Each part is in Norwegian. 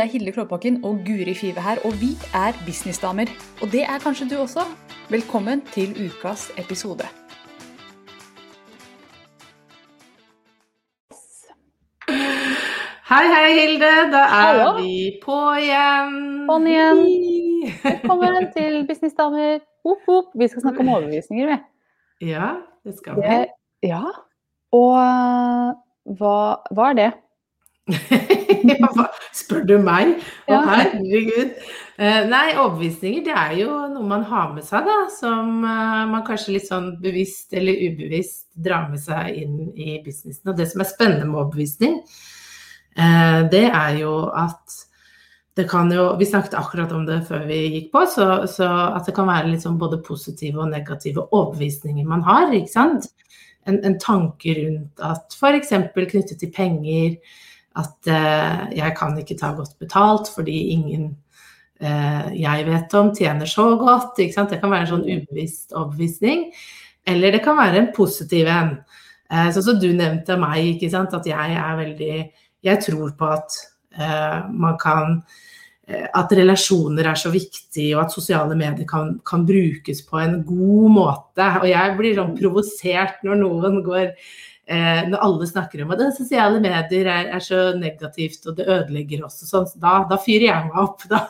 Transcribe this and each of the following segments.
Det er Hilde Klåbakken og Guri Five her, og vi er businessdamer. Og det er kanskje du også. Velkommen til ukas episode. Hei, hei, Hilde. Da er Hallo. vi på igjen. På'n igjen. Velkommen til businessdamer. Whoop, whoop. Vi skal snakke om overbevisninger, vi. Ja, det skal vi. Det, ja. Og øh, hva, hva er det? Spør du meg? Å, Ja. herregud. Eh, Nei, overbevisninger det er jo noe man har med seg, da. Som eh, man kanskje litt sånn bevisst eller ubevisst drar med seg inn i businessen. Og det som er spennende med overbevisning, eh, det er jo at det kan jo, Vi snakket akkurat om det før vi gikk på, så, så at det kan være litt sånn både positive og negative overbevisninger man har. ikke sant? En, en tanke rundt at f.eks. knyttet til penger, at eh, jeg kan ikke ta godt betalt fordi ingen eh, jeg vet om tjener så godt. Det kan være en sånn ubevisst overbevisning. Eller det kan være en positiv en. Eh, sånn som du nevnte meg, at jeg er veldig Jeg tror på at eh, man kan at relasjoner er så viktig, og at sosiale medier kan, kan brukes på en god måte. Og jeg blir sånn provosert når noen går eh, Når alle snakker om at «Å, sosiale medier er, er så negativt og det ødelegger oss og sånn, så da, da fyrer jeg meg opp. Da.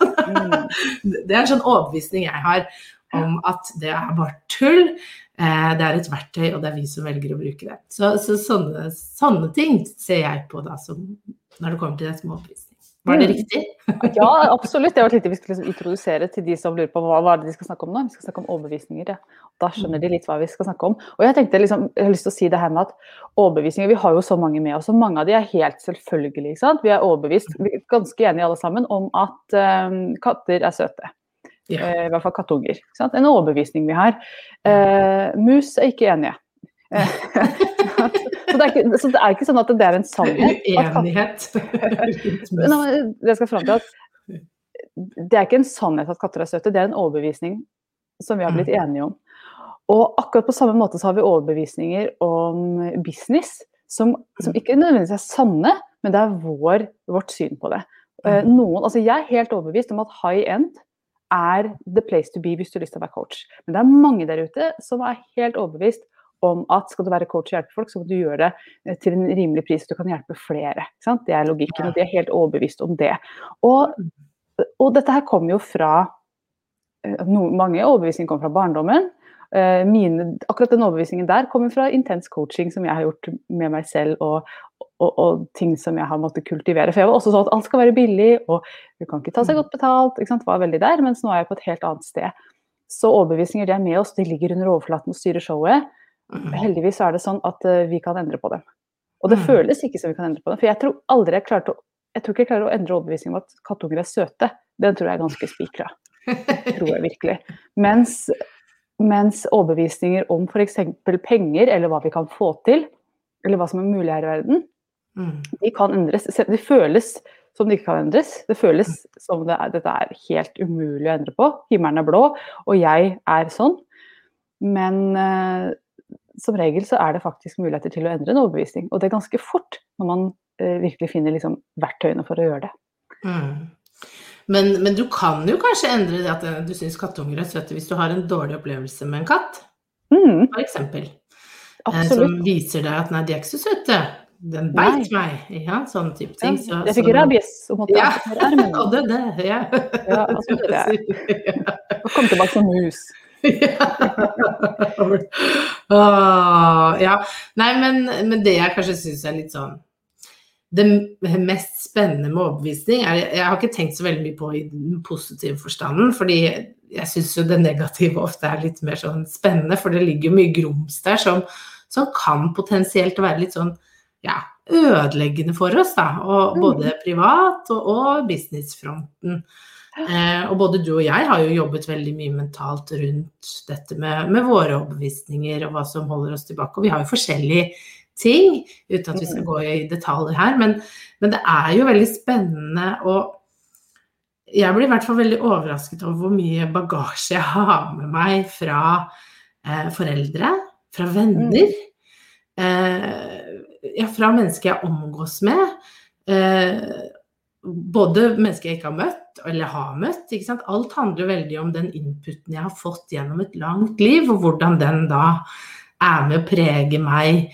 Det er en sånn overbevisning jeg har om at det er bare tull. Eh, det er et verktøy, og det er vi som velger å bruke det. Så, så sånne, sånne ting ser jeg på da som når det kommer til dette med overbevisning. Var det Mm. riktig? Ja, absolutt. Det var litt vi skulle liksom introdusere til de som lurer på hva, hva er det de skal snakke om nå. Vi skal snakke om overbevisninger. Ja. Da skjønner de litt hva vi skal snakke om. Og jeg tenkte liksom, jeg har lyst til å si det her med at overbevisninger, Vi har jo så mange med oss, og mange av de er helt selvfølgelige. ikke sant? Vi er overbevist, vi er ganske enige alle sammen, om at um, katter er søte. Eh, I hvert fall kattunger. En overbevisning vi har. Uh, mus er ikke enige. Så, det er ikke, så det er ikke sånn at det er en sannhet. Uenighet. det skal fram til at det er ikke en sannhet at katter er søte, det er en overbevisning som vi har blitt enige om. Og akkurat på samme måte så har vi overbevisninger om business som, som ikke nødvendigvis er sanne, men det er vår, vårt syn på det. Eh, Noen, altså jeg er helt overbevist om at high end er the place to be hvis du har lyst til å være coach. Men det er mange der ute som er helt overbevist om at skal du være coach og hjelpe folk, så må du gjøre det eh, til en rimelig pris, du kan hjelpe flere. Det er logikken, og de er helt overbevist om det. Og, og dette her kommer jo fra eh, no, Mange overbevisninger kommer fra barndommen. Eh, Mine, akkurat den overbevisningen der kommer fra intens coaching som jeg har gjort med meg selv, og, og, og ting som jeg har måttet kultivere. For jeg var også sånn at alt skal være billig, og du kan ikke ta seg godt betalt. ikke sant, var veldig der, Mens nå er jeg på et helt annet sted. Så overbevisninger de er med oss, de ligger under overflaten og styrer showet. Mm. Heldigvis er det sånn at eh, vi kan endre på dem. Og det Mm. føles ikke som vi kan endre på dem. For jeg tror aldri jeg klarte å jeg tror ikke jeg klarer å endre overbevisningen om at kattunger er søte. Den tror jeg er ganske spikra. Tror jeg virkelig. Mens, mens overbevisninger om f.eks. penger, eller hva vi kan få til, eller hva som er mulig her i verden, Mm. de kan endres. Det føles som det ikke kan endres. Det føles som det er, dette er helt umulig å endre på. Himmelen er blå, og jeg er sånn. Men eh, som regel så er det faktisk muligheter til å endre en overbevisning. Og det er ganske fort når man eh, virkelig finner liksom, verktøyene for å gjøre det. Mm. Men, men du kan jo kanskje endre det at eh, du syns kattunger er søte hvis du har en dårlig opplevelse med en katt, Mm, f.eks. Eh, som viser deg at nei, de er ikke så søte. Den beit meg. Ja, sånn type ting. Så- jeg fikk så- rabies og måtte Ja. amputere armen. Og det, det, ja. Ja, altså, det Og kom tilbake som mus. Åh, ja. Nei, men, men det jeg kanskje syns er litt sånn Det mest spennende med overbevisning er Jeg har ikke tenkt så veldig mye på i den positive forstanden, fordi jeg syns jo det negative ofte er litt mer sånn spennende, for det ligger jo mye grums der som, som kan potensielt være litt sånn ja, ødeleggende for oss, da. Og Mm. både privat og, og businessfronten. Eh, og både du og jeg har jo jobbet veldig mye mentalt rundt dette med, med våre overbevisninger og hva som holder oss tilbake. Og vi har jo forskjellige ting, uten at vi skal gå i detaljer her. Men, men det er jo veldig spennende og jeg blir i hvert fall veldig overrasket over hvor mye bagasje jeg har med meg fra eh, foreldre, fra venner, eh, ja, fra mennesker jeg omgås med. Eh, både mennesker jeg ikke har møtt, eller har møtt. ikke sant? Alt handler veldig om den inputen jeg har fått gjennom et langt liv, og hvordan den da er med å prege meg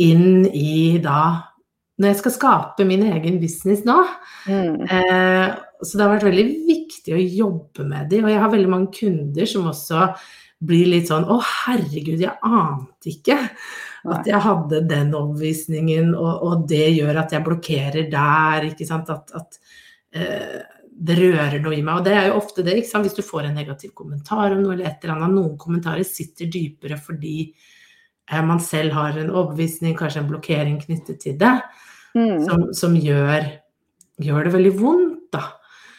inn i da Når jeg skal skape min egen business nå. Mm. Eh, så det har vært veldig viktig å jobbe med de, og jeg har veldig mange kunder som også blir litt sånn Å, herregud, jeg ante ikke at jeg hadde den overbevisningen, og, og, det gjør at jeg blokkerer der, ikke sant. At, at eh, det rører noe i meg. Og det er jo ofte det, ikke sant. Hvis du får en negativ kommentar om noe eller et eller annet. Noen kommentarer sitter dypere fordi eh, man selv har en overbevisning, kanskje en blokkering knyttet til det, Mm. som, som gjør, gjør det veldig vondt, da.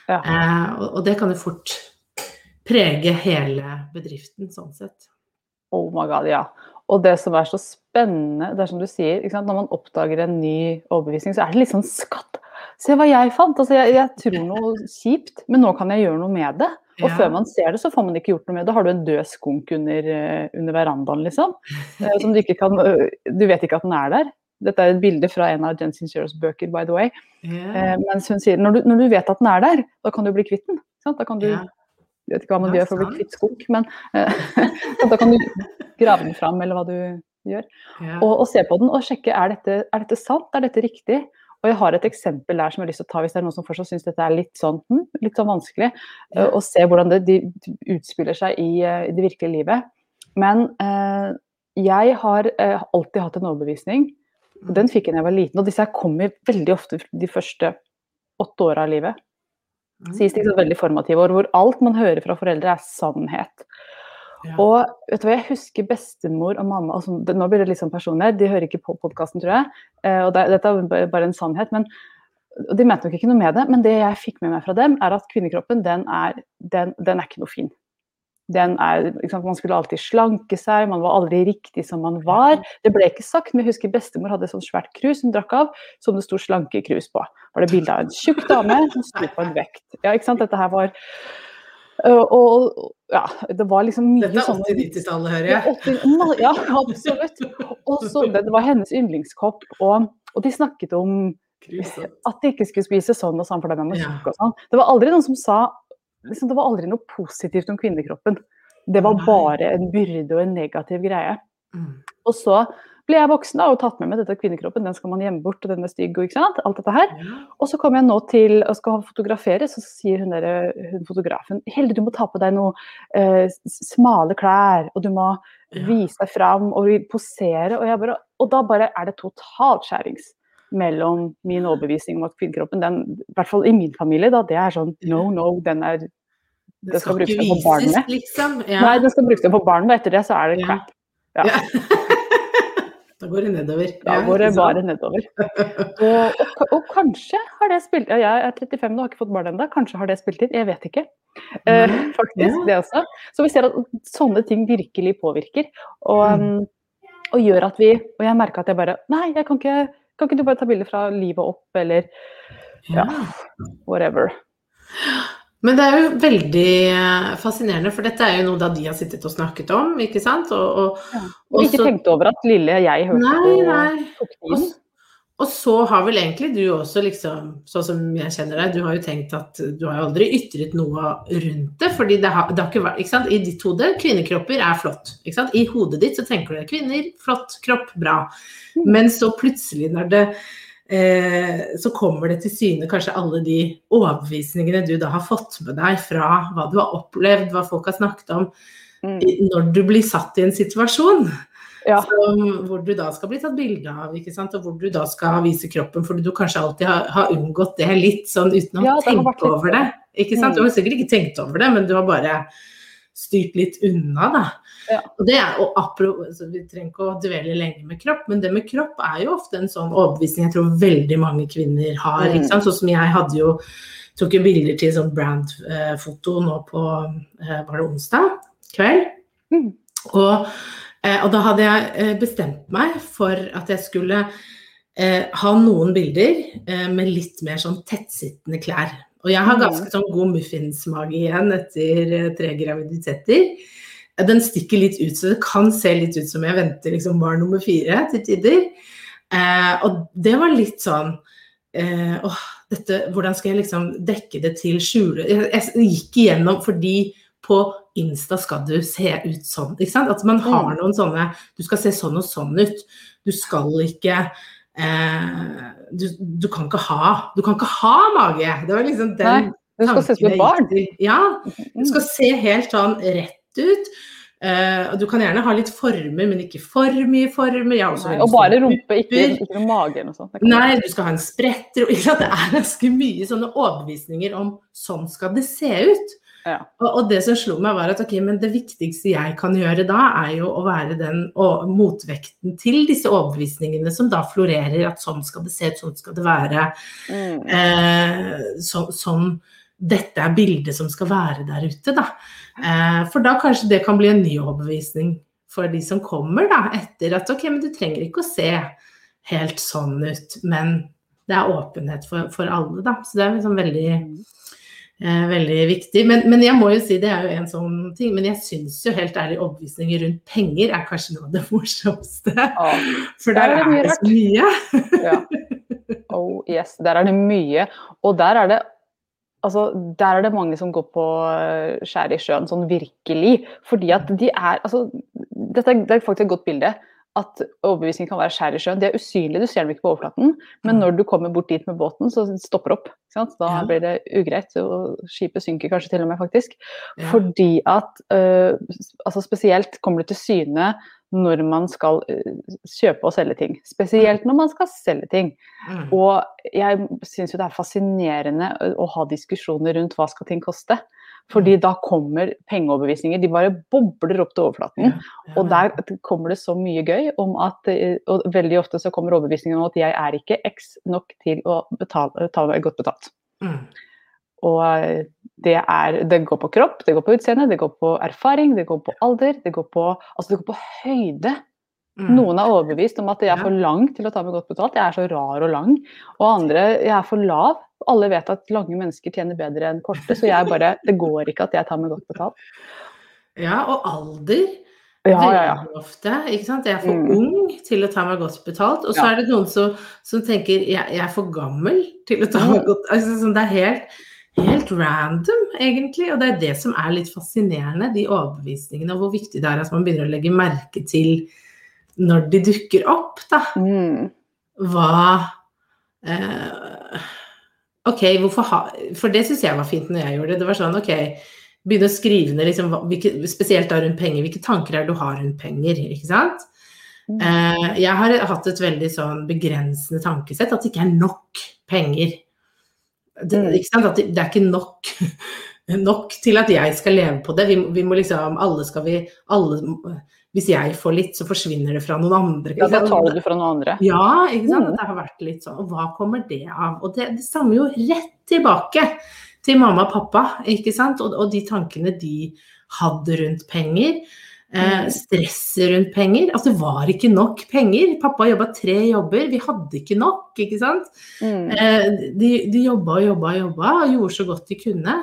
Ja. Eh, og, og det kan jo fort prege hele bedriften, sånn sett. Oh my god, ja. Og det som er så spennende, det er som du sier, når man oppdager en ny overbevisning, så er det litt sånn skatt. Se hva jeg fant! Altså, jeg, jeg tror noe kjipt, men nå kan jeg gjøre noe med det. Og Ja. før man ser det, så får man ikke gjort noe med det. Har du en død skunk under, eh, under verandaen, liksom. Eh, Som du ikke kan øh, Du vet ikke at den er der. Dette er et bilde fra en av Jen Sinceros bøker, by the way. Eh, mens hun sier når du, når du vet at den er der, da kan du bli kvitt den. Da kan du yeah. Jeg vet ikke hva man gjør for å bli kvitt skunk, men eh, da kan du grave den fram, eller hva du gjør. Ja. Og, og se på den og sjekke er dette, er dette sant, er dette riktig. Og jeg har et eksempel der som jeg har lyst til å ta hvis det er noen som fortsatt syns dette er litt sånn, hm, litt sånn vanskelig. Ja. eh, Og se hvordan det de, utspiller seg i, eh, i det virkelige livet. Men eh, jeg har eh, alltid hatt en overbevisning. og Den fikk jeg da jeg var liten. Og disse her kommer veldig ofte de første åtte åra av livet. Mm. Sies liksom veldig formative år, hvor alt man hører fra foreldre er sannhet. Ja. Og vet du hva, jeg husker bestemor og mamma altså, Nå blir det litt sånn personlig, de hører ikke på podkasten, tror jeg. Eh, og det, dette er bare- en sannhet. Men, og de mente nok ikke noe med det, men det jeg fikk med meg fra dem, er at kvinnekroppen, den er, den, den er ikke noe fin. Den er, sant, man skulle alltid slanke seg, man var aldri riktig som man var. Det ble ikke sagt, men jeg husker bestemor hadde et sånt svært krus hun drakk av, som det sto 'slankekrus' på. Var det bilde av en tjukk dame som sto på en vekt. Ja, ikke sant? Dette her var og, og ja, det var liksom mye Dette er sånn 80-90-tallet, hører ja, jeg. 80 ja, absolutt. Og så det, var hennes yndlingskopp, og, og de snakket om at de ikke skulle spise sånn og sånn, for Ja. tjukk og sånn. Det var aldri noen som sa liksom, Det var aldri noe positivt om kvinnekroppen. Det var bare en byrde og en negativ greie. Mm. Og så ble jeg voksen da, og tatt med meg dette kvinnekroppen, den skal man gjemme bort, og den er stygg, og ikke sant, alt dette her. Og så kommer jeg nå til og skal fotografere, så sier hun, der, hun fotografen Hilde, du må ta på deg noe eh, smale klær, og du må Ja. vise deg fram og posere. Og, jeg bare, og da bare er det totalt skjærings mellom min overbevisning om at kvinnekroppen, den, i hvert fall i min familie, da, det er sånn no, no, den er Det skal skal brukes på barnet. liksom. Ja. Nei, det skal brukes på barn, og etter det så er det crap. Ja. Ja. da går det nedover. Da går det bare nedover. Og, og, og kanskje har det spilt ja, Jeg er 35 nå, har ikke fått barn ennå. Kanskje har det spilt inn. Jeg vet ikke. Eh, Mhm, faktisk, det også. Så vi ser at sånne ting virkelig påvirker. Og, Mm. um, og gjør at vi Og jeg merka at jeg bare Nei, jeg kan ikke kan ikke du bare ta bilder fra livet opp, eller Ja. whatever. Men det er jo veldig eh, fascinerende, for dette er jo noe da de har sittet og snakket om, ikke sant? Og, og, Og ikke så- tenkte over at lille jeg hørte Nei, på nei. tok Og, og så har vel egentlig du også, liksom, sånn som jeg kjenner deg, du har jo tenkt at du har jo aldri ytret noe rundt det. fordi det har, det har ikke vært, ikke sant? I ditt hode, kvinnekropper er flott. ikke sant? I hodet ditt så tenker du kvinner, flott kropp, bra. Mm. Men så plutselig når det eh, så kommer det til syne kanskje alle de overbevisningene du da har fått med deg fra hva du har opplevd, hva folk har snakket om, Mm. når du blir satt i en situasjon Ja. som, hvor du da skal bli tatt bilde av, ikke sant? og hvor du da skal vise kroppen, fordi du kanskje alltid har, har unngått det litt sånn uten å Ja, tenke litt over det. Ikke sant? Mm. Du har sikkert ikke tenkt over det, men du har bare styrt litt unna, da. Ja. Og det er, og apro, altså, Vi trenger ikke å dvele lenge med kropp, men det med kropp er jo ofte en sånn overbevisning jeg tror veldig mange kvinner har. Mm. Sånn som jeg hadde jo tok jo bilder til sånn brandfoto nå på eh, var det onsdag kveld. Mm. Og, eh, og da hadde jeg eh, bestemt meg for at jeg skulle eh, ha noen bilder eh, med litt mer sånn tettsittende klær. Og jeg har Mm. ganske sånn god muffinsmage igjen etter eh, tre graviditeter. Den stikker litt ut, så det kan se litt ut som jeg venter liksom barn nummer fire til tider. Eh, og det var litt sånn eh, åh, dette, hvordan skal jeg liksom dekke det til, skjule Jeg, jeg gikk igjennom fordi på Insta skal du se ut sånn. At man har Mm. noen sånne Du skal se sånn og sånn ut. Du skal ikke eh, du, du kan ikke ha Du kan ikke ha mage! Det var liksom den Nei, Du skal se ut som et barn. Ja. Du skal se helt sånn rett ut. Eh, du kan gjerne ha litt former, men ikke for mye former. Nei, og bare rumpe, ikke, ikke noe mage eller noe sånt. Nei, du skal ha en spretter. Det er ganske mye sånne overbevisninger om sånn skal det se ut. Ja. Og, og det som slo meg, var at ok, men det viktigste jeg kan gjøre da, er jo å være den og, motvekten til disse overbevisningene som da florerer. At sånn skal det se ut, sånn skal det være. Mm. Eh, så, sånn dette er bildet som skal være der ute, da. Eh, for da kanskje det kan bli en ny overbevisning for de som kommer, da, etter at ok, men du trenger ikke å se helt sånn ut, men det er åpenhet for, for alle, da. Så det er liksom veldig, eh, veldig viktig. Men, men jeg må jo si, det er jo en sånn ting, men jeg syns jo helt ærlig overbevisninger rundt penger er kanskje noe av det morsomste. Ja. For Der der er det er mye så mye. Ja. Oh yes, der er det mye. Og der er det Altså, der er det mange som går på skjæret i sjøen, sånn virkelig. Fordi at de er Altså, dette er, det er faktisk et godt bilde. At overbevisning kan være skjær i sjøen. De er usynlige, du ser dem ikke på overflaten. Men Mm. når du kommer bort dit med båten, så stopper opp. Da Ja. blir det ugreit, og skipet synker kanskje til og med, faktisk. Ja. Fordi at øh, altså Spesielt kommer det til syne når man skal øh, kjøpe og selge ting. Spesielt når man skal selge ting. Mm. Og jeg syns jo det er fascinerende å, å ha diskusjoner rundt hva skal ting koste. Fordi da kommer pengeoverbevisninger. De bare bobler opp til overflaten. Og der kommer det så mye gøy om at eh, Og veldig ofte så kommer overbevisningen om at jeg er ikke x nok til å betale, ta meg godt betalt. Mm. Og eh, det, er, det går på kropp, det går på utseende, det går på erfaring, det går på alder, det går på, altså det går på høyde. Mm. Noen er overbevist om at jeg er for lang til å ta meg godt betalt, jeg er så rar og lang. Og andre, jeg er for lav. Alle vet at lange mennesker tjener bedre enn korte, så jeg bare, det går ikke at jeg tar meg godt betalt. Ja, og alder. Ja, ja, ja. Ofte. ikke sant? Jeg er for Mm. ung til å ta meg godt betalt. Og så Ja. er det noen som, som tenker jeg, jeg er for gammel til å ta meg Mm. godt altså, sånn, Det er helt, helt random, egentlig. Og det er det som er litt fascinerende, de overbevisningene, og hvor viktig det er at man begynner å legge merke til når de dukker opp, da. Mm. Hva eh, Ok, hvorfor ha For det syns jeg var fint når jeg gjorde det. Det var sånn, ok, begynne å skrive ned liksom, hvilke, spesielt da rundt penger. Hvilke tanker er det du har rundt penger? ikke sant? Mm. Eh, jeg har hatt et veldig sånn begrensende tankesett, at det ikke er nok penger. Det, Mm. ikke sant? At det, det er ikke nok, nok til at jeg skal leve på det. Vi, vi må liksom Alle skal vi alle, Hvis jeg får litt, så forsvinner det fra noen andre. Ja, da tar du fra noen andre. Ja, ikke sant. Mm. Det har vært litt sånn. Og hva kommer det av? Og det, det stammer jo rett tilbake til mamma og pappa, ikke sant. Og, og de tankene de hadde rundt penger. Eh, Mm. stresset rundt penger. Altså det var ikke nok penger. Pappa jobba tre jobber, vi hadde ikke nok, ikke sant. Mm. Eh, de, de jobba og jobba og jobba og gjorde så godt de kunne.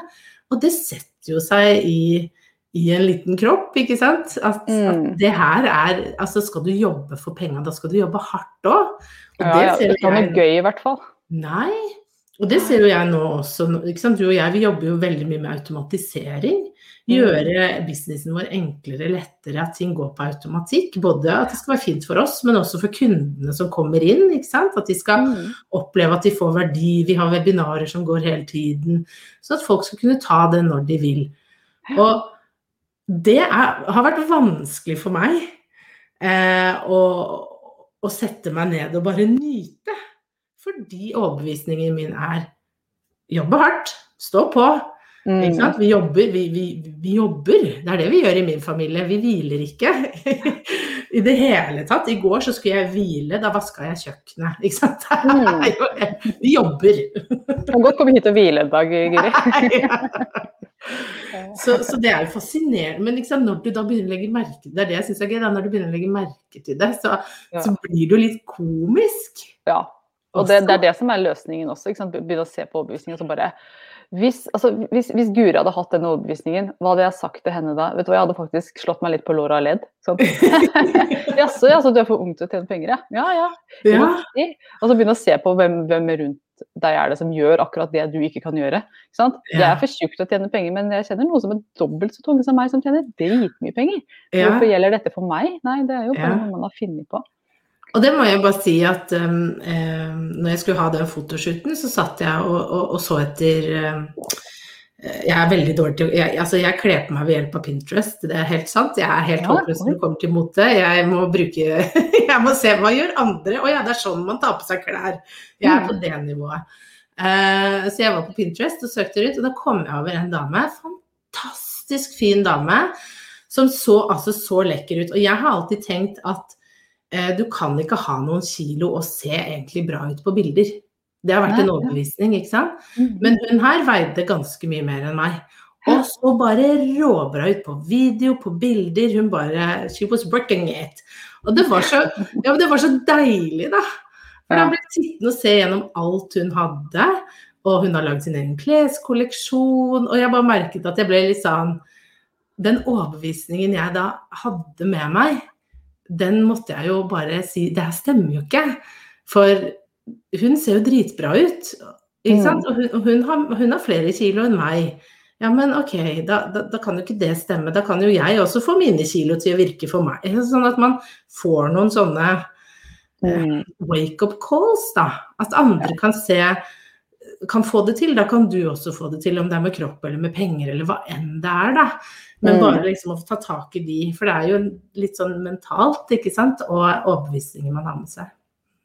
Og det setter jo seg i, i en liten kropp, ikke sant. At, Mm. at det her er Altså skal du jobbe for penga, da skal du jobbe hardt òg. Og Ja, ja, ser det kan være gøy i hvert fall. Nei. Og det ser jo jeg nå også. Ikke sant? Du og jeg vi jobber jo veldig mye med automatisering. Mm. Gjøre businessen vår enklere, lettere, at ting går på automatikk. Både at det skal være fint for oss, men også for kundene som kommer inn. Ikke sant? At de skal Mm. oppleve at de får verdi. Vi har webinarer som går hele tiden. Så at folk skal kunne ta det når de vil. Og det er, har vært vanskelig for meg eh, å, å sette meg ned og bare nyte. Fordi overbevisningen min er jobbe hardt, stå på. Ikke Mm. sant? Vi jobber, vi, vi, vi jobber. Det er det vi gjør i min familie. Vi hviler ikke. I det hele tatt. I går så skulle jeg hvile, da vaska jeg kjøkkenet. Ikke sant? Mm. Vi jobber. Du kan godt komme hit og hvile en dag, Guri. så, så det er jo fascinerende. Men liksom, når du da begynner å legge merke Det er det jeg synes er gøy. Da, når du begynner å legge merke til det, så, Ja. så blir det jo litt komisk. Ja. Og det, det er det som er løsningen også. Begynne å se på overbevisningen og så bare hvis, altså, hvis, hvis Guri hadde hatt denne overbevisningen, hva hadde jeg sagt til henne da? Vet du hva, Jeg hadde faktisk slått meg litt på låra og ledd. Sånn. Jaså, ja, så du er for ung til å tjene penger, ja? Ja ja. Ja. Og så begynne å se på hvem, hvem rundt deg er det som gjør akkurat det du ikke kan gjøre. Ikke sant? Jeg er for tjukk til å tjene penger, men jeg kjenner noen som er dobbelt så tunge som meg, som tjener dritmye penger. Ja. Hvorfor gjelder dette for meg? Nei, det er jo bare Ja. noe man har funnet på. Og det må jeg bare si at um, um når jeg skulle ha den fotoshooten, så satt jeg og, og, og så etter um, Jeg er veldig dårlig til jeg, altså jeg kler på meg ved hjelp av Pinterest, det er helt sant. Jeg er helt Ja, håpløs når det kommer til mote. Jeg må bruke Jeg må se hva gjør andre. Å ja, det er sånn man tar på seg klær. Jeg er på Mm. det nivået. Uh, så jeg var på Pinterest og søkte rundt, og da kom jeg over en dame. Fantastisk fin dame. Som så altså så lekker ut. Og jeg har alltid tenkt at uh, du kan ikke ha noen kilo og se egentlig bra ut på bilder. Det har vært en overbevisning, ikke sant. Mm. Men hun her veide ganske mye mer enn meg. Og så bare råbra ut på video, på bilder. Hun bare She was working it. Og det var så, ja, det var så deilig, da. For da ble jeg sittende og se gjennom alt hun hadde. Og hun har lagd sin egen kleskolleksjon. Og jeg bare merket at jeg ble litt sånn Den overbevisningen jeg da hadde med meg, den måtte jeg jo bare si Det her stemmer jo ikke. For hun ser jo dritbra ut. Ikke sant? Og hun, og hun, har, hun har flere kilo enn meg. Ja, men ok, da, da, da kan jo ikke det stemme. Da kan jo jeg også få mine kilo til å virke for meg. Sånn at man får noen sånne Mm. wake-up calls, da. At andre kan se kan få det til. Da kan du også få det til, om det er med kropp eller med penger eller hva enn det er, da. Men Mm. bare liksom å ta tak i de, for det er jo litt sånn mentalt, ikke sant, og overbevisninger man har med seg.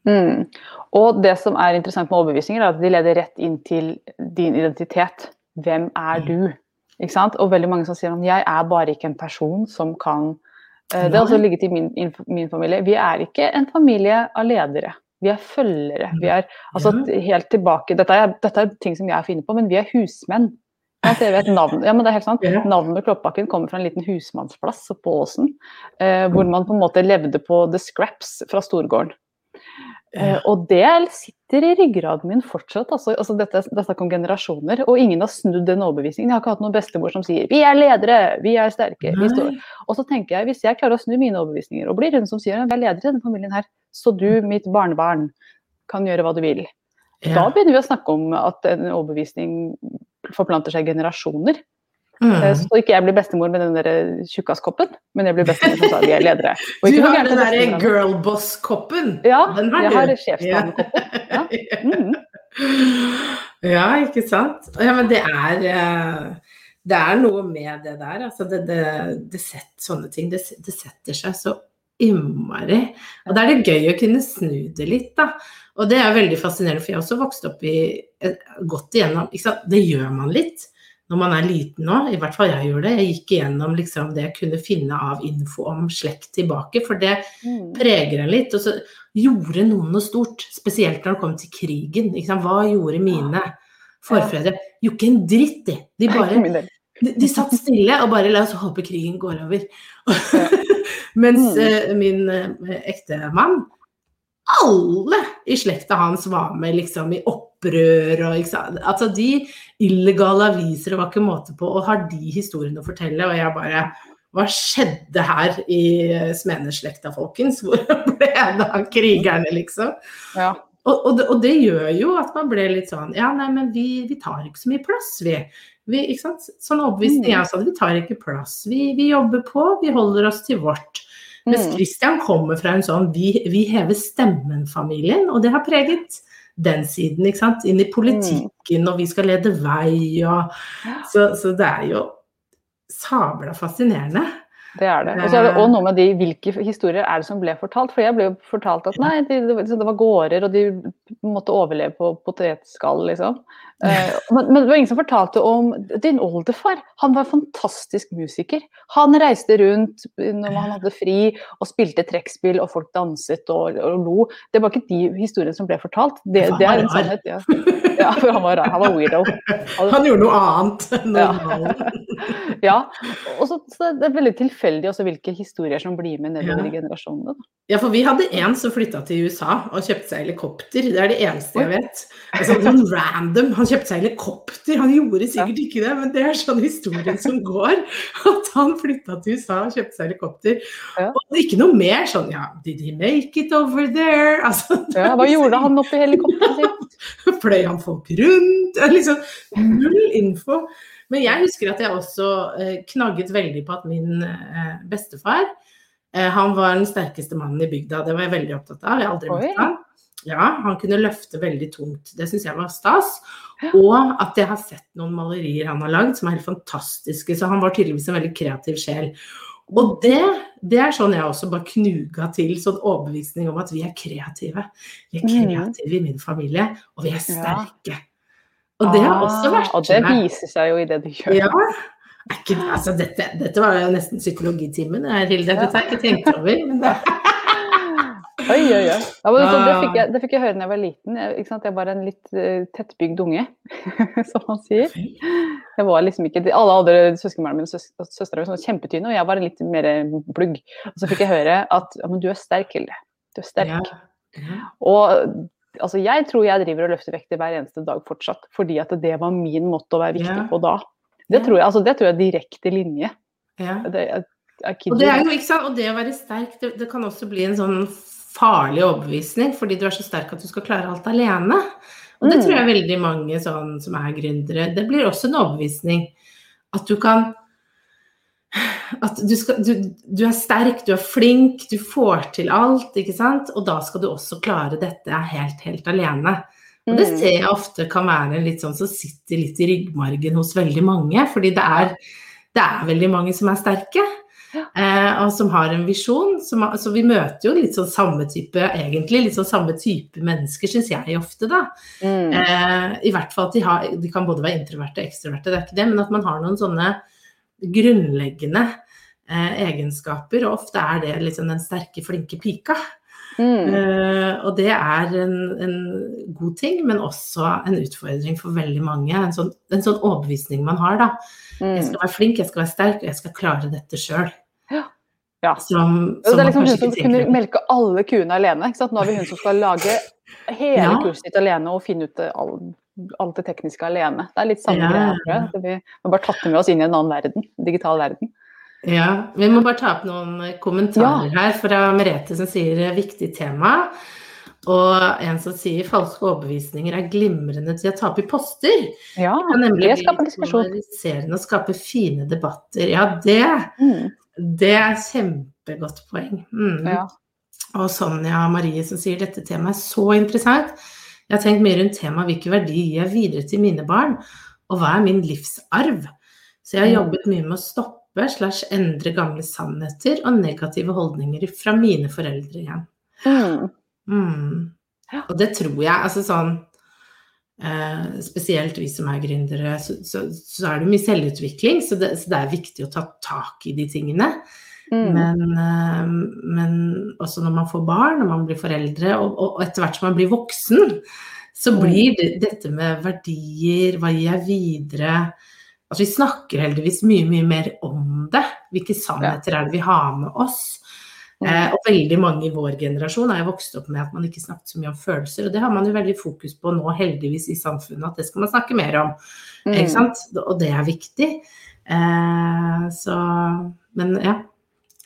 Mm. Og det som er interessant med overbevisninger, er at de leder rett inn til din identitet. Hvem er Mm. du? Ikke sant? Og veldig mange som sier at jeg er bare ikke en person som kan Eh, Det har også ligget i min, min familie. Vi er ikke en familie av ledere. Vi er følgere. Vi er altså helt tilbake Dette er, dette er ting som jeg har funnet på, men vi er husmenn. Jeg vet navn, ja, men det er helt sant. Navnet Kloppbakken kommer fra en liten husmannsplass på Åsen, eh, hvor man på en måte levde på the scraps fra storgården. Eh, og det sitter i ryggraden min fortsatt. Altså, altså dette, dette kom generasjoner, og ingen har snudd den overbevisningen. Jeg har ikke hatt noen bestemor som sier 'vi er ledere, vi er sterke'. Vi står. Og så tenker jeg, hvis jeg klarer å snu mine overbevisninger, og blir hun som sier 'vi er ledere i denne familien her', så du, mitt barnebarn, kan gjøre hva du vil. Da begynner vi å snakke om at en overbevisning forplanter seg generasjoner. Eh, Mm. Så ikke jeg blir bestemor med den der tjukkaskoppen, men jeg blir bestemor som sa vi er ledere. Du har den derre girlboss-koppen. Ja, den har jeg du. har sjefsdamekoppen. Ja. Mm. Ja, ikke sant. Ja, men det er eh, Det er noe med det der. Altså det, det, det setter sånne ting det, det setter seg så innmari. Og da er det gøy å kunne snu det litt, da. Og det er veldig fascinerende, for jeg har også vokst opp i eh, gått igjennom? Det gjør man litt når man er liten nå, i hvert fall jeg gjør det. Jeg gikk igjennom liksom det jeg kunne finne av info om slekt tilbake, for det Mm. preger en litt. Og så gjorde noen noe stort, spesielt når det kom til krigen. Hva gjorde mine forfedre? Jo, ikke en dritt, de. De bare de, de satt stille og bare la oss håpe krigen går over. Mens eh, min uh, ektemann Alle i slekta hans var med liksom i opprør og? Altså de illegale aviser var ikke måte på, og har de historiene å fortelle, og jeg bare hva skjedde her i Smeneslekta, folkens? Hvor ble det av krigerne, liksom? Ja. Og, og, det, og det gjør jo at man ble litt sånn Ja, nei, men vi, vi tar ikke så mye plass, vi. vi ikke sant? Sånn overbevisning Mm. jeg også. Vi tar ikke plass. Vi, vi jobber på, vi holder oss til vårt. Mens Mm. Christian kommer fra en sånn vi, vi hever stemmen-familien, og det har preget den siden, ikke sant. Inn i politikken, og vi skal lede vei, og Så, så det er jo sabla fascinerende. Det er det. Og så er det også noe med de, hvilke historier er det som ble fortalt. For jeg ble jo fortalt at nei, de, det, det var gårder, og de måtte overleve på potetskall, liksom. Eh, men, men det var ingen som fortalte om din oldefar. Han var fantastisk musiker. Han reiste rundt når han hadde fri og spilte trekkspill, og folk danset og, og lo. Det var ikke de historiene som ble fortalt. Det, det er en sannhet, ja. ja. For han var. Han var weirdo. Han gjorde noe annet enn Ja. normalen. Ja. Og så, så det er veldig tilfeldig også hvilke historier som blir med nedover Ja. generasjonene. Ja, for vi hadde en som flytta til USA og kjøpte seg helikopter. det er det eneste jeg vet. Altså, sånn random. Han kjøpte seg helikopter. Han gjorde sikkert ikke det, men det er sånn historien som går. At han flytta til USA og kjøpte seg helikopter. Ja. Og ikke noe mer sånn ja, did he make it over there? Altså, Ja, hva gjorde han oppi helikopteret sitt? Fløy han folk rundt? Liksom, null info. Men jeg husker at jeg også eh, knagget veldig på at min eh, bestefar eh, Han var den sterkeste mannen i bygda, det var jeg veldig opptatt av. Jeg har aldri møtt ham. Ja, han kunne løfte veldig tungt. Det syns jeg var stas. Og at jeg har sett noen malerier han har lagd som er helt fantastiske. Så han var tydeligvis en veldig kreativ sjel. Og det, det er sånn jeg også bare knuga til, sånn overbevisning om at vi er kreative. Vi er Mhm. kreative i min familie, og vi er sterke. Og det har også vært Ah, Og det viser seg jo i det du gjør. Ja. Ikke, altså dette, dette var jo nesten psykologitimen, eh, Hilde. Dette har jeg ikke tenkt over. Men det, Oi, oi, oi. Ja, men så det, Ah. fikk jeg, det fikk jeg høre da jeg var liten. Jeg, ikke sant? jeg var en litt uh, tettbygd unge, som man sier. Jeg var liksom ikke, Alle andre søskenbarna mine søs, søstre var sånn kjempetynne, og jeg var litt mer blugg. Og så fikk jeg høre at ja, men du er sterk, Hilde. Du er sterk. ja. Ja. Og altså, jeg tror jeg driver og løfter vekter hver eneste dag fortsatt, fordi at det var min måte å være viktig Ja. på da. Det Ja. tror jeg, altså, det tror jeg er direkte linje. Ja. Det, jeg, jeg Og det, er jo, ikke sant? og det å være sterk, det, det kan også bli en sånn farlig overbevisning, fordi du er så sterk at du skal klare alt alene. Og det Mm. tror jeg veldig mange sånn, som er gründere Det blir også en overbevisning. At du kan At du, skal, du, du er sterk, du er flink, du får til alt, ikke sant? Og da skal du også klare dette helt, helt alene. Og det Mm. ser jeg ofte kan være litt sånn som sitter litt i ryggmargen hos veldig mange. Fordi det er, det er veldig mange som er sterke, eh, og som har en visjon. Som, altså, så vi møter jo litt sånn samme type, egentlig, litt sånn samme type mennesker, syns jeg ofte, da. Mm. Eh, I hvert fall at de, har, de kan både være introverte og ekstroverte, det er ikke det, men at man har noen sånne grunnleggende eh, egenskaper, og ofte er det liksom den sterke, flinke pika. Mm. Uh, og det er en, en god ting, men også en utfordring for veldig mange. En sånn, en sånn overbevisning man har, da. Jeg Mm. skal være flink, jeg skal være sterk, og jeg skal klare dette sjøl. Ja. Som, Jo, som det er liksom hun som kunne melke alle kuene alene. Ikke sant? Nå er vi hun som skal lage hele Ja. kurset ditt alene og finne ut all, alt det tekniske alene. Det er litt samme Ja. greia, Vi har bare tatt det med oss inn i en annen verden. Digital verden. Ja, Vi må bare ta opp noen kommentarer her fra Merete som sier eh, 'viktig tema'. Og en som sier 'falske overbevisninger er glimrende til å tape i poster'. Ja, Det kan nemlig det bli polariserende og skape fine debatter. Ja, det, Mm. Det er kjempegodt poeng. Mm. Ja. Og Sonja Marie som sier dette temaet er så interessant. Jeg har tenkt mye rundt temaet hvilke verdier gir jeg videre til mine barn, og hva er min livsarv? Så jeg har Mm. jobbet mye med å stoppe slash endre gamle sannheter og negative holdninger fra mine foreldre igjen. Mm. Mm. Og det tror jeg, altså sånn eh, Spesielt vi som er gründere, så, så, så er det mye selvutvikling, så det, så det er viktig å ta tak i de tingene. Mm. Men, eh, men også når man får barn, når man blir foreldre, og, og etter hvert som man blir voksen, så Mm. blir det, dette med verdier, hva gir jeg videre Altså vi snakker heldigvis mye, mye mer om det. Hvilke sannheter er det vi har med oss? Eh, og veldig mange i vår generasjon er jo vokst opp med at man ikke snakket så mye om følelser, og det har man jo veldig fokus på nå, heldigvis, i samfunnet, at det skal man snakke mer om. Mm. Ikke sant? Og det er viktig. Eh, så Men ja.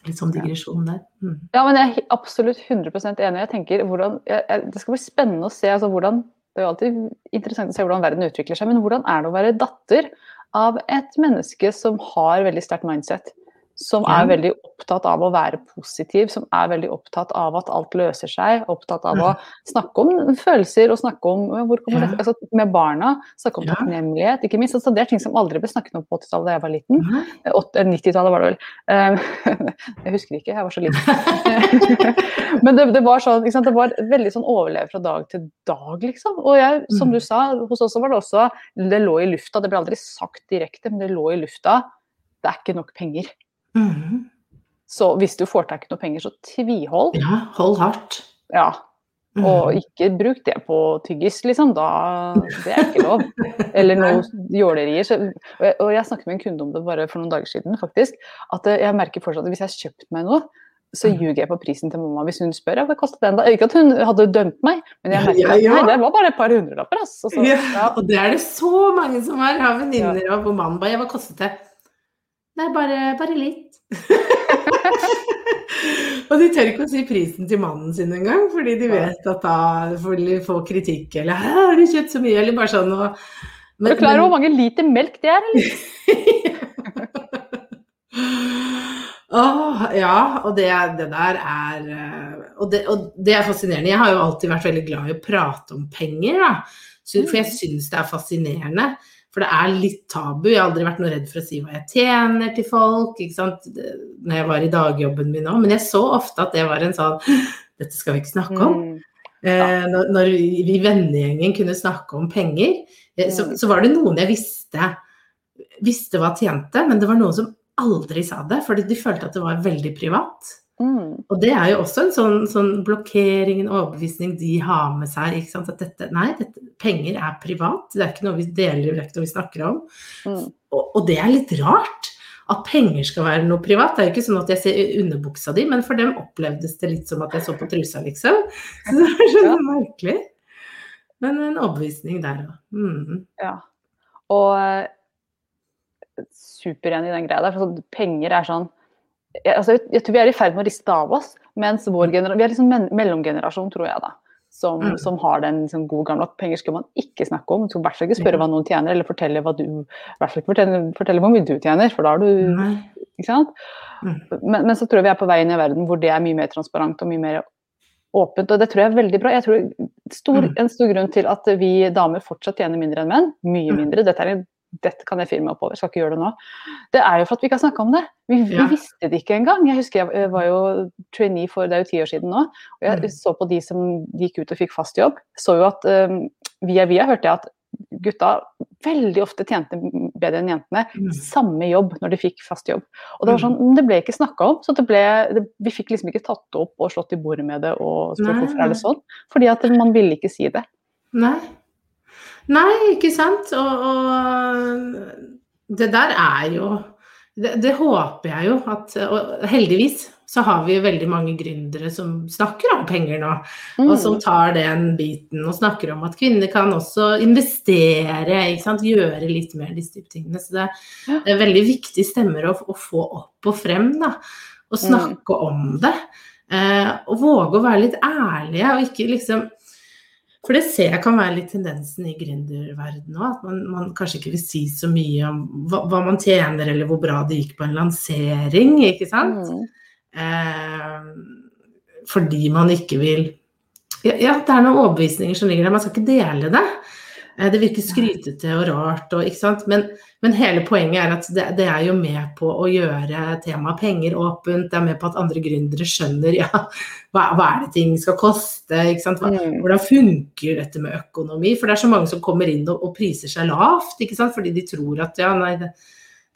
Litt sånn digresjon der. Mm. Ja, men jeg er absolutt 100% enig. Jeg tenker hvordan, jeg, Det skal bli spennende å se. altså hvordan, Det er jo alltid interessant å se hvordan verden utvikler seg, men hvordan er det å være datter av et menneske som har veldig sterkt mindset? Som er veldig opptatt av å være positiv, som er veldig opptatt av at alt løser seg. Opptatt av å snakke om følelser og snakke om hvor kommer Ja. dette, altså, med barna. Snakke om takknemlighet. ikke minst, altså, Det er ting som aldri ble snakket om på 80-tallet da jeg var liten. Nei. Eh, ått- eller 90-tallet var det vel. Eh, jeg husker ikke, jeg var så liten. Men det, det var sånn, ikke sant? det var veldig sånn overleve fra dag til dag, liksom. Og jeg, som Mm. du sa, hos oss var det også Det lå i lufta, det ble aldri sagt direkte, men det lå i lufta. Det er ikke nok penger. Mhm. Så hvis du får tak i noe penger, så tvihold. Ja, hold hardt. Ja. Mhm. Og ikke bruk det på tyggis, liksom. Da, det er ikke lov. Eller noe jålerier. Så, og, jeg, og jeg snakket med en kunde om det bare for noen dager siden, faktisk. At eh, jeg merker fortsatt at hvis jeg har kjøpt meg noe, så ljuger jeg på prisen til mamma hvis hun spør ja, hva kostet den da. Ikke at hun hadde dømt meg, men jeg merker Ja, at ja. nei, det var bare et par hundrelapper. Altså. Så, Ja, ja, og det er det så mange som har. Jeg har venninner og hvor mannen bare Ja, hva kostet det? Nei, bare, bare litt. og de tør ikke å si prisen til mannen sin engang, fordi de vet at da får de få kritikk, eller har du kjøpt så mye?' eller bare sånn. Og, men, du klarer over hvor mange liter melk det er? Eller? Åh, ja, og det, det der er eh, og det, og det er fascinerende. Jeg har jo alltid vært veldig glad i å prate om penger, da. For jeg syns det er fascinerende. For det er litt tabu. Jeg har aldri vært noe redd for å si hva jeg tjener til folk. ikke sant? Når jeg var i dagjobben min òg. Men jeg så ofte at det var en sånn Dette skal vi ikke snakke om. Mm. Eh, når, når vi vi i vennegjengen kunne snakke om penger, eh, så, Mm. så var det noen jeg visste visste hva tjente, men det var noen som aldri sa det, fordi de følte at det var veldig privat. Mm. Og det er jo også en sånn, sånn blokkering, en overbevisning de har med seg. ikke sant? At dette, nei, dette, penger er privat, det er ikke noe vi deler, det er ikke noe vi snakker om. Mm. Og, og det er litt rart. At penger skal være noe privat. Det er jo ikke sånn at jeg ser underbuksa di, men for dem opplevdes det litt som at jeg så på trusa, liksom. Så det er sånn Ja. merkelig. Men en overbevisning der òg. Mm. Ja. Og super superenig i den greia der. For sånn, penger er sånn jeg, altså, jeg, tror vi er i ferd med å riste av oss, mens vår generasjon Vi er liksom mellomgenerasjon, tror jeg, da. Som, Mm. som har den liksom, gode gamle at penger skal man ikke snakke om. Du skal i hvert fall ikke spørre hva noen tjener, eller fortelle hva du fortelle, fortelle hvor mye du tjener, for da har du Nei. Ikke sant? Mm. Men, men så tror jeg vi er på vei inn i verden hvor det er mye mer transparent og mye mer åpent, og det tror jeg er veldig bra. Jeg tror stor, Mm. En stor grunn til at vi damer fortsatt tjener mindre enn menn, mye Mm. mindre, dette, er, en- dette kan jeg meg oppover, skal ikke gjøre det nå, det er jo for at vi ikke har snakka om det. Vi, vi Ja. visste det ikke engang. Jeg husker jeg var jo trainee for det er jo ti år siden nå, og jeg Mm. så på de som gikk ut og fikk fast jobb. Så jo at um, via via hørte jeg at gutta veldig ofte tjente bedre enn jentene Mm. samme jobb når de fikk fast jobb. Og det var sånn, det ble ikke snakka om. så det ble, det, Vi fikk liksom ikke tatt opp og slått i bordet med det og spurt hvorfor er det sånn. Fordi at man ville ikke si det. Nei. Nei, ikke sant. Og, og det der er jo det, det håper jeg jo at Og heldigvis så har vi veldig mange gründere som snakker om penger nå. Og som Mm. tar den biten og snakker om at kvinner kan også investere, gjøre litt mer disse type tingene. Så det, det er veldig viktige stemmer å, å få opp og frem, da. Og snakke om det. Eh, og våge å være litt ærlige, og ikke liksom For det ser jeg kan være litt tendensen i gründerverdenen òg, at man, man kanskje ikke vil si så mye om hva, hva man tjener, eller hvor bra det gikk på en lansering, ikke sant? Mm. Eh, fordi man ikke vil ja, ja, det er noen overbevisninger som ligger der. Man skal ikke dele det. Eh, det virker skrytete og rart, og, ikke sant? Men, men hele poenget er at det, det er jo med på å gjøre temaet penger åpent. Det er med på at andre gründere skjønner ja, hva, hva er det ting skal koste. Ikke sant? Hva, Mm. hvordan funker dette med økonomi? For det er så mange som kommer inn og, og priser seg lavt, ikke sant? fordi de tror at ja, nei, det,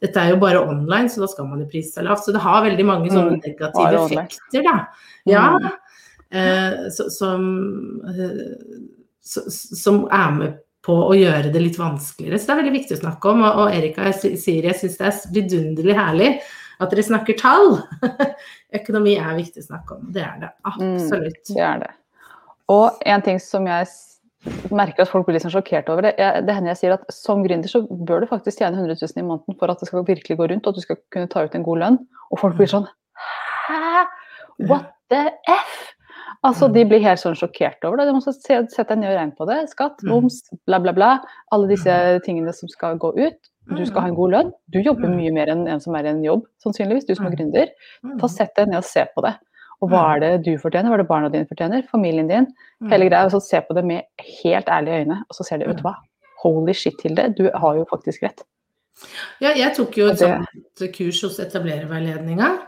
dette er jo bare online, så da skal man jo prise seg lavt. Så det har veldig mange sånne Mm, negative mm, effekter, da. Ja, Mm. eh, så, som, eh, så, som er med på å gjøre det litt vanskeligere. Så det er veldig viktig å snakke om. Og, og Erika jeg sier jeg syns det er vidunderlig herlig at dere snakker tall. Økonomi er viktig å snakke om. Det er det absolutt. Det er det. Og en ting som jeg merker at folk blir litt sånn sjokkert over, det, jeg, det hender jeg sier at som gründer så bør du faktisk tjene 100 000 i måneden for at det skal virkelig gå rundt, og at du skal kunne ta ut en god lønn. Og folk blir sånn Hæ? What the F? Altså, De blir helt sånn sjokkert over det. De må sette deg ned og regne på det. Skatt, Mm. moms, bla, bla, bla. Alle disse tingene som skal gå ut. Du skal ha en god lønn. Du jobber Mm. mye mer enn en som er i en jobb, sannsynligvis. Du som er Mm. gründer. Mm. Ta Sett deg ned og se på det. Og hva er det du fortjener, hva er det barna dine fortjener, familien din. Hele greia, og så Se på det med helt ærlige øyne, og så ser de ut hva. Holy shit, Hilde, du har jo faktisk rett. Ja, jeg tok jo et sånt kurs hos Etablererveiledninga.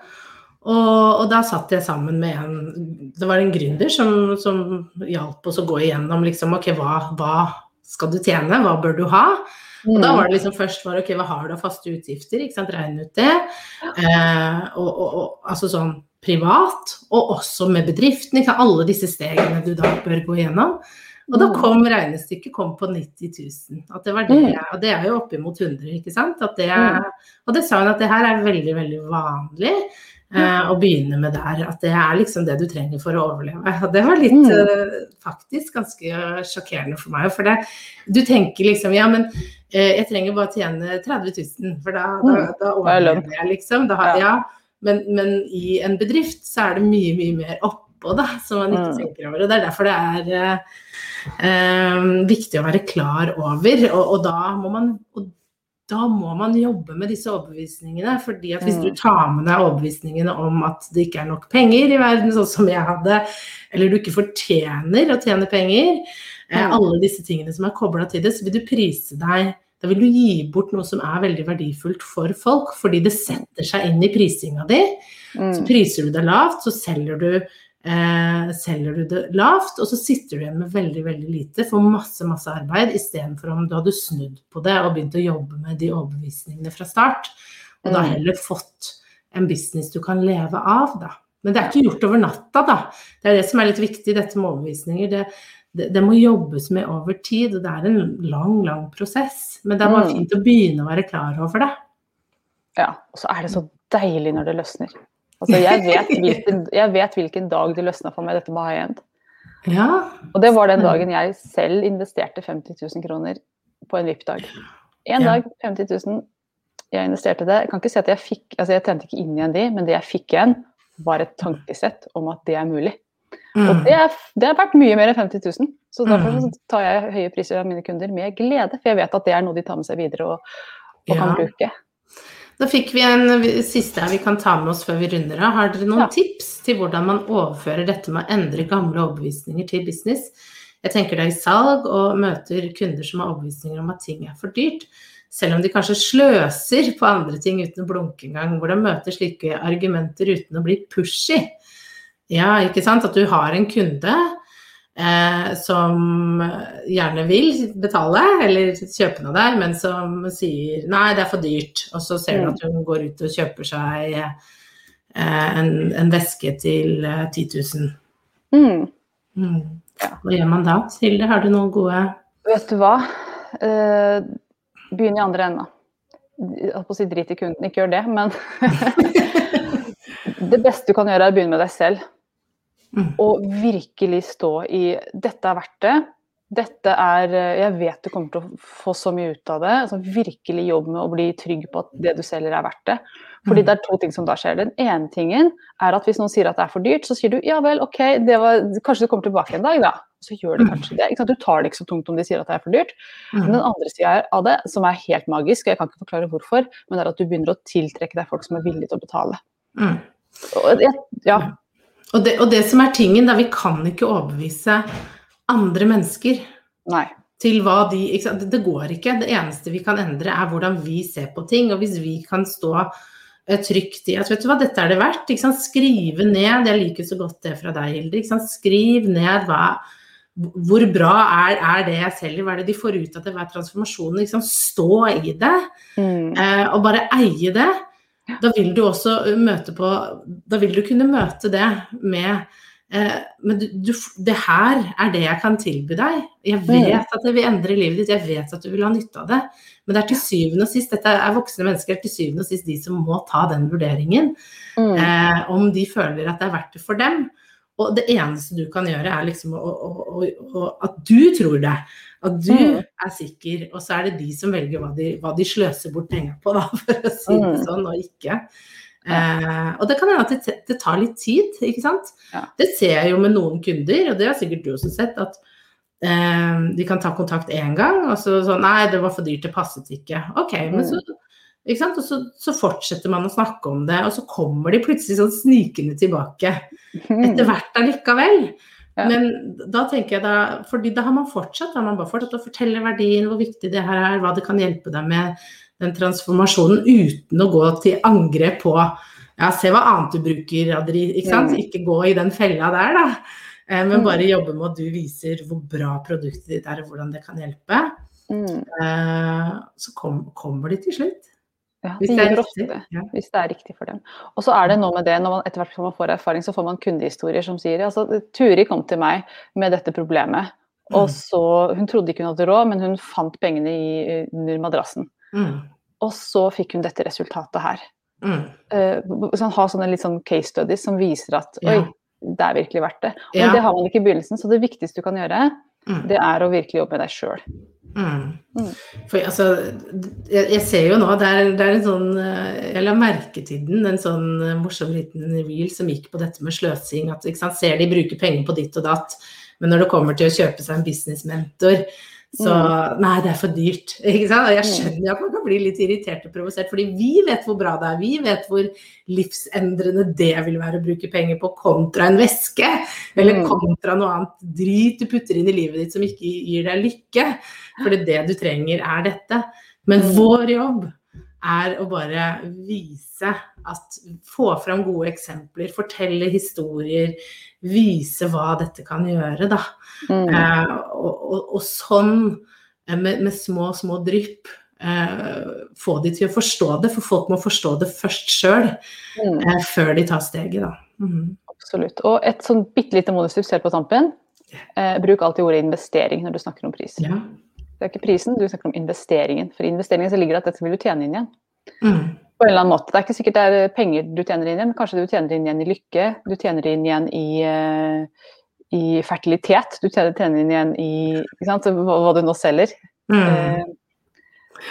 Og, og da satt jeg sammen med en Det var en gründer som, som hjalp oss å gå igjennom liksom OK, hva, hva skal du tjene, hva bør du ha? Og da var det liksom først var ok, hva har du av faste utgifter? ikke sant, Regne ut det. Eh, og, og, og, altså sånn privat, og også med bedriften. Ikke sant? Alle disse stegene du da bør gå igjennom. Og da Mm. kom regnestykket kom på 90 000. At det var det, Mm. og det er jo oppimot 100, ikke sant. At det, Mm. Og det sa hun at det her er veldig, veldig vanlig. Eh, og begynne med der. At det er liksom det du trenger for å overleve. Og det var litt eh, faktisk ganske sjokkerende for meg. For det, du tenker liksom ja, men eh, jeg trenger bare tjene 30 000, for da, da, da er overlever jeg, liksom. Da har, Ja. Men, men i en bedrift så er det mye, mye mer oppå, da, som man ikke Mm. tenker over. Og det er derfor det er eh, eh, viktig å være klar over. Og, og da må man og da må man jobbe med disse overbevisningene. fordi at hvis Mm. du tar med deg overbevisningene om at det ikke er nok penger i verden, sånn som jeg hadde, eller du ikke fortjener å tjene penger, eh, Mm. alle disse tingene som er kobla til det, så vil du prise deg Da vil du gi bort noe som er veldig verdifullt for folk, fordi det setter seg inn i prisinga di. Så Mm. priser du deg lavt, så selger du, eh, selger du det lavt, og så sitter du igjen med veldig veldig lite får masse masse arbeid, istedenfor om du hadde snudd på det og begynt å jobbe med de overbevisningene fra start. Og da Mm. heller fått en business du kan leve av, da. Men det er ikke gjort over natta, da. Det er det som er litt viktig, dette med overbevisninger. Det, det, det må jobbes med over tid, og det er en lang, lang prosess. Men det er bare Mm. fint å begynne å være klar over det. Ja, og så er det så deilig når det løsner. Altså, jeg, vet hvilken, jeg vet hvilken dag det løsna for meg, dette med high end. Ja. Og det var den dagen jeg selv investerte 50 000 kroner på en VIP-dag. En Ja. dag, 50 000. Jeg investerte det. Jeg kan ikke si at jeg fikk Altså, jeg tjente ikke inn igjen de, men det jeg fikk igjen, var et tankesett om at det er mulig. Mm. Og det er, det er verdt mye mer enn 50 000. Så derfor Mm. så tar jeg høye priser av mine kunder med glede, for jeg vet at det er noe de tar med seg videre og, og kan bruke. Da fikk vi en siste her vi kan ta med oss før vi runder av. Har dere noen Ja. tips til hvordan man overfører dette med å endre gamle overbevisninger til business? Jeg tenker det er i salg og møter kunder som har overbevisninger om at ting er for dyrt. Selv om de kanskje sløser på andre ting uten å blunke engang. Hvordan møte slike argumenter uten å bli pushy? Ja, ikke sant. At du har en kunde eh, som gjerne vil betale eller kjøpe noe der, men som sier nei, det er for dyrt. Og så ser du Mm. at hun går ut og kjøper seg eh, en, en veske til eh, 10 000. Mm. Mm. Hva gjør man da? Hilde, har du noen gode Vet du hva? Eh, begynn i andre enda. Jeg holdt på å si drit i kunden, ikke gjør det, men Det beste du kan gjøre, er å begynne med deg selv. Mm. Og virkelig stå i 'dette er verdt det'. Dette er eh, Jeg vet du kommer til å få så mye ut av det. Altså, virkelig jobb med å bli trygg på at det du selger, er verdt det. Fordi Mm. det er to ting som da skjer. Den ene tingen er at hvis noen sier at det er for dyrt, så sier du ja vel, ok, det var, kanskje du kommer tilbake en dag, da. Så gjør de Mm. kanskje det. Du tar det ikke så tungt om de sier at det er for dyrt. Men Mm. den andre sida av det, som er helt magisk, og jeg kan ikke forklare hvorfor, men det er at du begynner å tiltrekke deg folk som er villige til å betale. Mm. Jeg, ja, Og, det, og det som er tingen, da vi kan ikke overbevise andre mennesker nei. til hva de? Det- Det går ikke. Det eneste vi kan endre, er hvordan vi ser på ting. Og hvis vi kan stå eh, trygt i at vet du hva, dette er det verdt. Skrive ned, jeg liker så godt det fra deg, Hilde. Skriv ned hva hvor bra er, er det jeg selger, hva er det de får ut av det, hva er transformasjonen? Liksom? Stå i det, Mm. eh, og bare eie det. Da vil du også møte på Da vil du kunne møte det med eh, Men du, du, det her er det jeg kan tilby deg. Jeg vet at det vil endre livet ditt, jeg vet at du vil ha nytte av det. Men det er til syvende og sist, dette er voksne mennesker, er til syvende og sist de som må ta den vurderingen. Mm. Eh, om de føler at det er verdt det for dem. Og det eneste du kan gjøre, er liksom å, å, å, at du tror det. At du Mm. er sikker, og så er det de som velger hva de, hva de sløser bort penger på, da, for å si det Mm. sånn, og ikke. Eh, og det kan hende at det, det tar litt tid, ikke sant. Ja. Det ser jeg jo med noen kunder, og det har sikkert du også sett, at eh, de kan ta kontakt én gang, og så sånn Nei, det var for dyrt, det passet ikke. Ok, men Mm. så ikke sant? Og så, så fortsetter man å snakke om det, og så kommer de plutselig sånn snikende tilbake etter hvert allikevel. Ja. Men da tenker jeg da, fordi da har man fortsatt, da har man bare fortsatt å fortelle verdien, hvor viktig det her er, hva det kan hjelpe deg med den transformasjonen, uten å gå til angrep på ja, se hva annet du bruker, Adri, ikke sant? Mm. Ikke gå i den fella der, da. Eh, Men Mm. bare jobbe med at du viser hvor bra produktet ditt er, og hvordan det kan hjelpe. Mm. Eh, Så kom, kommer de til slutt. Ja, Hvis det er riktig. ofte. Ja. Hvis det er riktig for dem. Og så er det noe med det, når man etter hvert som man får erfaring, så får man kundehistorier som sier altså, Turi kom til meg med dette problemet. Og Mm. så, Hun trodde ikke hun hadde råd, men hun fant pengene i, under madrassen. Mm. Og så fikk hun dette resultatet her. Mm. Uh, sånn, ha sånne litt sånn case studies som viser at oi, det er virkelig verdt det. Og Ja. det har man ikke i begynnelsen, så det viktigste du kan gjøre, Mm. det er å virkelig jobbe med deg sjøl. Mm. Mm. For altså, jeg, jeg ser jo nå, det er, det er en sånn eh, Jeg la merke til den, en sånn eh, morsom liten reel som gikk på dette med sløsing. At ikke sant, ser de bruker penger på ditt og datt, men når det kommer til å kjøpe seg en businessmentor, så Nei, det er for dyrt. Ikke sant? Og jeg skjønner at man kan bli litt irritert og provosert, fordi vi vet hvor bra det er. Vi vet hvor livsendrende det vil være å bruke penger på kontra en væske. Eller Mm. kontra noe annet drit du putter inn i livet ditt som ikke gir deg lykke. For det du trenger, er dette. Men Mm. vår jobb er å bare vise at Få fram gode eksempler, fortelle historier, vise hva dette kan gjøre, da. Mm. Eh, og, og, og sånn, eh, med, med små, små drypp, eh, få de til å forstå det. For folk må forstå det først sjøl, Mm. eh, før de tar steget, da. Mm. Absolutt. Og et sånn bitte lite monustips helt på tampen. Eh, bruk alltid ordet investering når du snakker om pris. Ja. Det er ikke prisen, du snakker om investeringen. For i investeringen så ligger det at dette vil du tjene inn igjen. På en eller annen måte. Det er ikke sikkert det er penger du tjener inn igjen, men kanskje du tjener inn igjen i lykke. Du tjener inn igjen i, eh, i fertilitet. Du tjener, tjener inn igjen i ikke sant? Hva, hva du nå selger. Mm. Uh,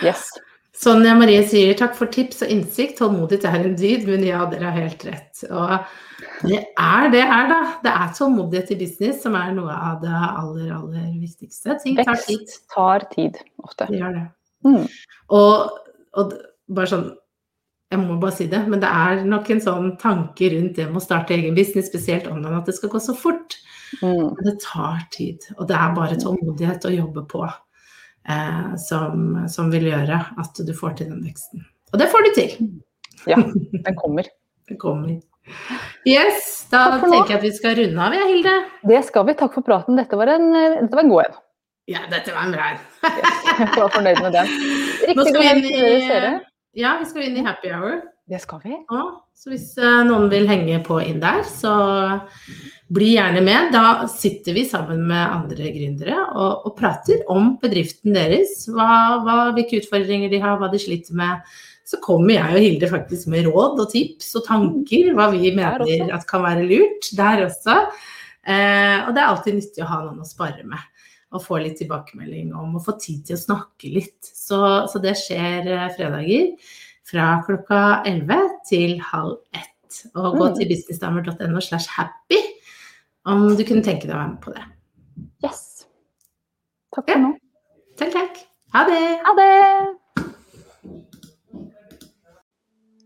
yes. Sonja Marie sier takk for tips og innsikt, tålmodighet er en dyd, men ja, dere har helt rett. Og det er det her, da. Det er tålmodighet i business som er noe av det aller, aller viktigste. Ting tar tid. Vekst tar tid, ofte. Det gjør det. Mm. Og, og bare sånn Jeg må bare si det, men det er nok en sånn tanke rundt det med å starte egen business, spesielt online, at det skal gå så fort. Mm. Men det tar tid. Og det er bare tålmodighet å jobbe på eh, som, som vil gjøre at du får til den veksten. Og det får du til. Ja, den kommer. den kommer. Yes, da tenker jeg at vi skal runde av, jeg, Hilde. Det skal vi. Takk for praten. Dette var en, dette var en god en. Ja, dette var en bra en. Jeg var fornøyd med den. Riktig god en helg til dere. Ja, vi skal inn i happy hour. Det skal vi. Ja, Så hvis eh, noen vil henge på inn der, så bli gjerne med. Da sitter vi sammen med andre gründere og, og prater om bedriften deres. Hva, hva, hvilke utfordringer de har, hva de sliter med. Så kommer jeg og Hilde faktisk med råd og tips og tanker, hva vi mener at kan være lurt der også. Eh, og det er alltid nyttig å ha noen å spare med. Og få litt tilbakemelding om, og få tid til å snakke litt. Så, så det skjer eh, fredager fra klokka 11 til halv ett. Og gå Mm. til businessdamer.no slash happy om du kunne tenke deg å være med på det. Yes. Takk for nå. Takk, takk. Ha det! Ha det!